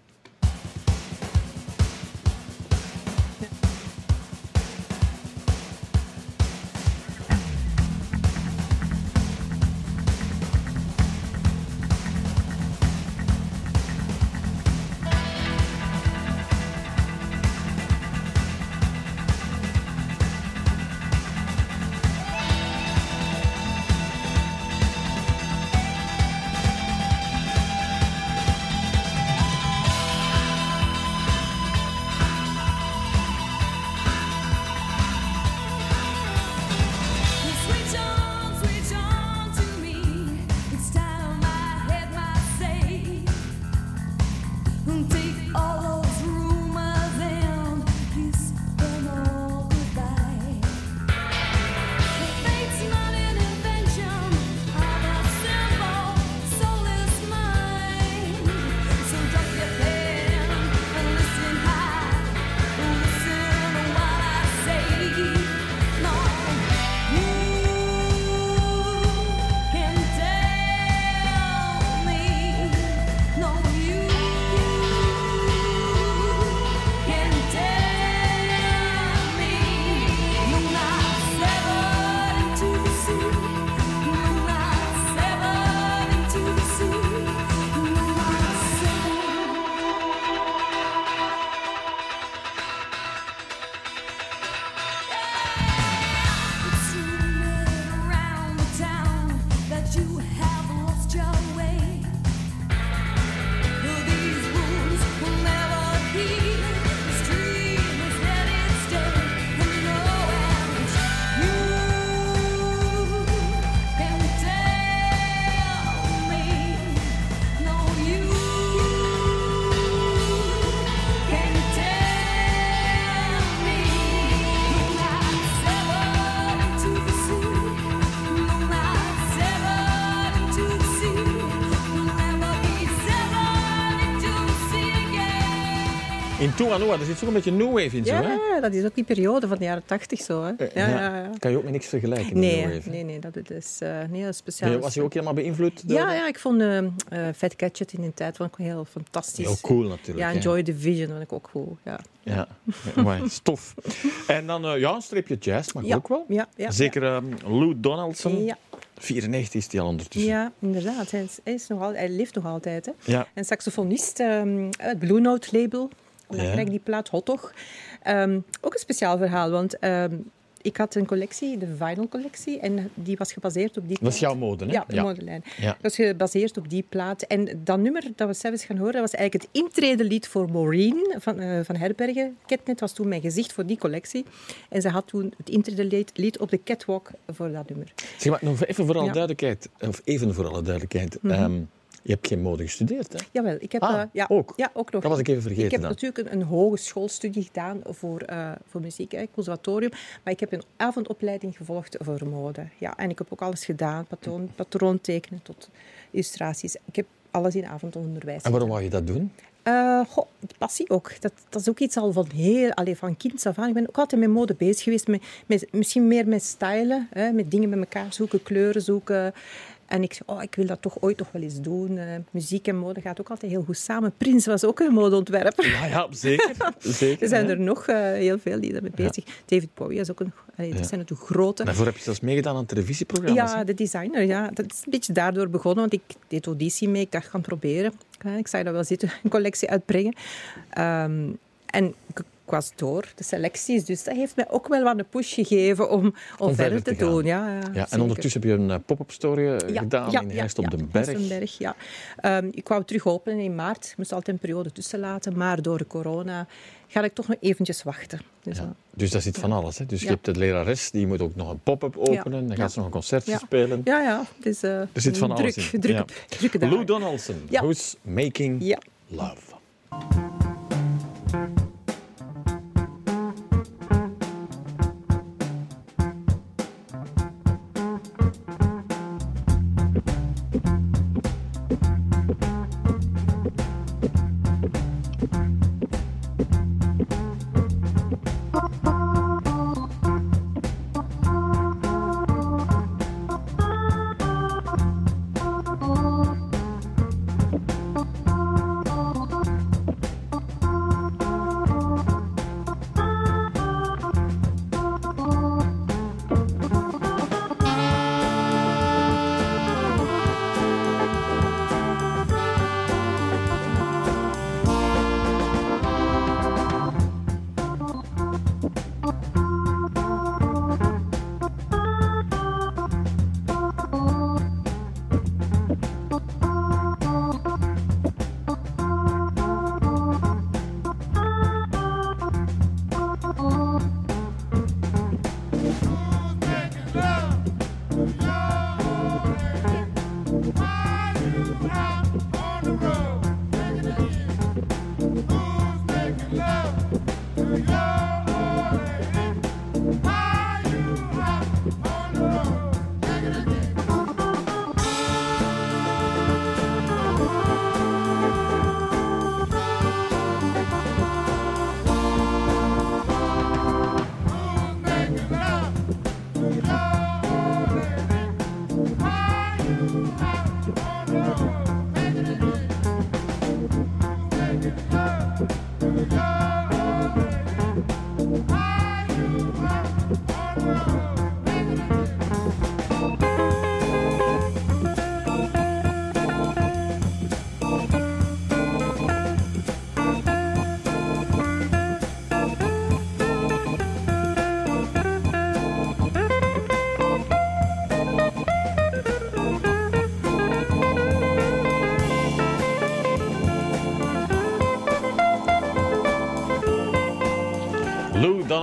In Tuanua, er zit zo'n beetje new wave in, zo, hè? Ja, dat is ook die periode van de jaren tachtig zo. Hè. Eh, Ja, ja. ja, ja. Kan je ook met niks vergelijken Nee, new wave? nee, nee, dat is, eh is speciaal. Was je ook helemaal beïnvloed door ja, ja, ik vond eh, Fat Gadget in die tijd vond ik heel fantastisch. Heel cool natuurlijk. Ja, en Joy Division vond ik ook goed. Ja, Ja, ja maar stof. En dan ja, een streepje jazz mag ook wel. Ja, ja, Zeker ehm, Lou Donaldson. Ja, 94 is die al ondertussen. ja, inderdaad. Hij, is, hij, is nog al, hij leeft nog altijd. Hè. Ja. Een saxofonist, ehm, het Blue Note label. Dan Ja. die plaat Hot. Ehm, ook een speciaal verhaal, want ehm, ik had een collectie, de vinyl collectie, en die was gebaseerd op die Dat is plaat. jouw mode, hè? Ja, de modelijn. Ja. Dat was gebaseerd op die plaat. En dat nummer dat we zelfs gaan horen, dat was eigenlijk het intredelied voor Maureen van, eh, van Herbergen. Catnet was toen mijn gezicht voor die collectie. En ze had toen het intredelied lied op de catwalk voor dat nummer. Zeg maar, nog even voor alle Ja. duidelijkheid, of even voor alle duidelijkheid. ehm, je hebt geen mode gestudeerd, hè? Jawel, ik heb... Ah, eh, ja, ook? Ja, ook nog. Dat was ik even vergeten Ik heb dan. natuurlijk een, een hogeschoolstudie gedaan voor, eh, voor muziek, hè, conservatorium. Maar ik heb een avondopleiding gevolgd voor mode. Ja, en ik heb ook alles gedaan, patroon, patroontekenen tot illustraties. Ik heb alles in avondonderwijs En waarom wou je dat doen? Goh, die passie ook. Dat, dat is ook iets al van heel, allee, van kinds af aan. Ik ben ook altijd met mode bezig geweest. Met, met, misschien meer met stylen, hè, met dingen met elkaar zoeken, kleuren zoeken. En ik zei, oh, ik wil dat toch ooit nog wel eens doen. Eh, muziek en mode gaat ook altijd heel goed samen. Prins was ook een modeontwerper. Ja, ja, zeker. zeker Er zijn er nog eh, heel veel die daarmee bezig David Bowie is ook een... Allee. Dat zijn natuurlijk grote... Daarvoor heb je zelfs meegedaan aan televisieprogramma's. Ja, hè? de designer. Ja. Dat is een beetje daardoor begonnen, want ik deed auditie mee. Ik dacht, ik ga het proberen. Ja, Ik zag dat wel zitten, een collectie uitbrengen. Ehm, en ik, ik was door de selecties, dus dat heeft mij ook wel wat een push gegeven om, om, verder te, doen. Ja, ja, Ja, en zeker. ondertussen heb je een eh, pop-up story eh, Ja, gedaan in Heist op den Berg. Op ja. Ehm, ik wou terug openen in maart. Ik moest altijd een periode tussen laten, maar door de corona ga ik toch nog eventjes wachten. Dus, Ja. Dus dat zit van alles. Hè? Dus je hebt de lerares, die moet ook nog een pop-up openen. Dan gaat ze nog een concertje spelen. ja, ja. Dus, eh, Er zit van druk, alles in. Drukke, Ja. drukke Lou. Donaldson. Who's Making Ja. Love.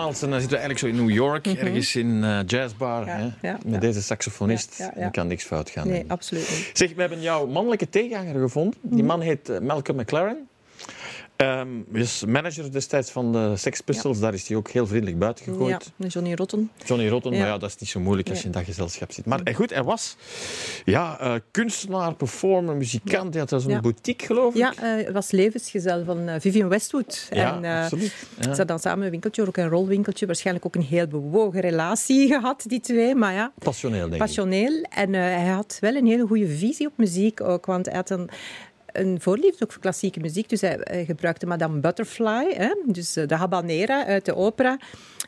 Donaldson, dan zitten we eigenlijk zo in New York, ergens in een jazzbar. Mhm. Ja, hè? ja, Met ja. deze saxofonist. Dan kan niks fout gaan. Nee, absoluut niet. Zeg, we hebben jouw mannelijke tegenhanger gevonden. Mhm. Die man heet eh, Malcolm McLaren. Hij is manager destijds van de Sex Pistols. Daar is hij ook heel vriendelijk buiten Ja, gegooid. Johnny Rotten. Johnny Rotten, Ja. maar ja, dat is niet zo moeilijk als je in dat gezelschap zit. Maar goed, hij was ja, eh, kunstenaar, performer, muzikant. Hij had een Ja. boutique, geloof ik. Ja, eh, hij was levensgezel van eh, Vivian Westwood. Ja, en, absoluut. Ja. Ze hadden dan samen een winkeltje, ook een rolwinkeltje. Waarschijnlijk ook een heel bewogen relatie gehad, die twee. Maar ja, Passioneel, denk ik. passioneel. En hij had wel een hele goede visie op muziek ook. Want hij had een, een voorliefde ook voor klassieke muziek. Dus hij, hij gebruikte Madame Butterfly, hè? dus eh, de habanera uit de opera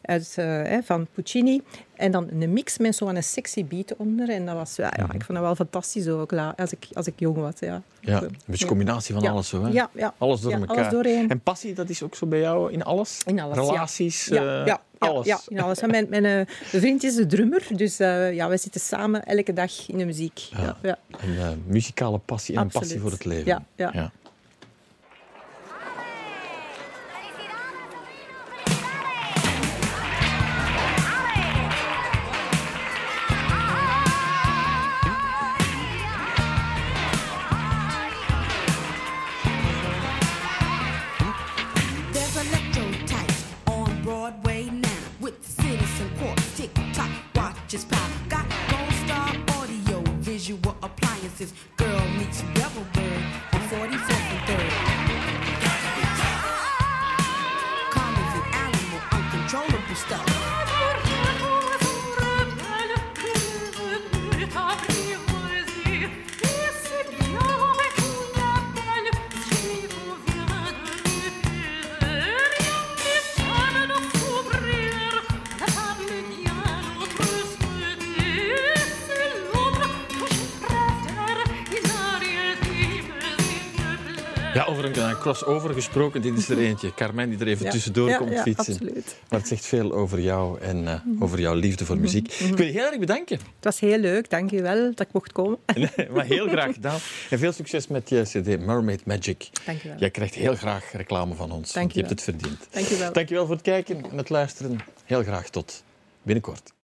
uit, eh, hè, van Puccini. En dan een mix met zo'n sexy beat onder. En dat was, ja, ja, ik vond dat wel fantastisch ook, als ik, als ik jong was. Ja, Ja, een beetje combinatie van Ja. alles. Zo, hè? Ja, ja. Alles door Ja, elkaar. alles doorheen. En passie, dat is ook zo bij jou in alles? In alles. Relaties, Ja, eh, ja, ja, alles. Ja, in alles. En Mijn, mijn eh, vriend is de drummer, dus eh, ja, wij zitten samen elke dag in de muziek. Ja. Ja, Een eh, muzikale passie en een passie voor het leven. Ja, ja. Crossover gesproken, dit is er eentje. Carmen die er even Ja. tussendoor Ja, komt ja, fietsen. absoluut. Maar het zegt veel over jou en eh, over jouw liefde voor muziek. Ik wil je heel erg bedanken. Het was heel leuk, dank je wel dat ik mocht komen. maar heel graag gedaan. En veel succes met je cd Mermaid Magic. Dank je wel. Jij krijgt heel graag reclame van ons. Dank je je hebt het verdiend. Dank je wel. Dankjewel voor het kijken en het luisteren. Heel graag tot binnenkort.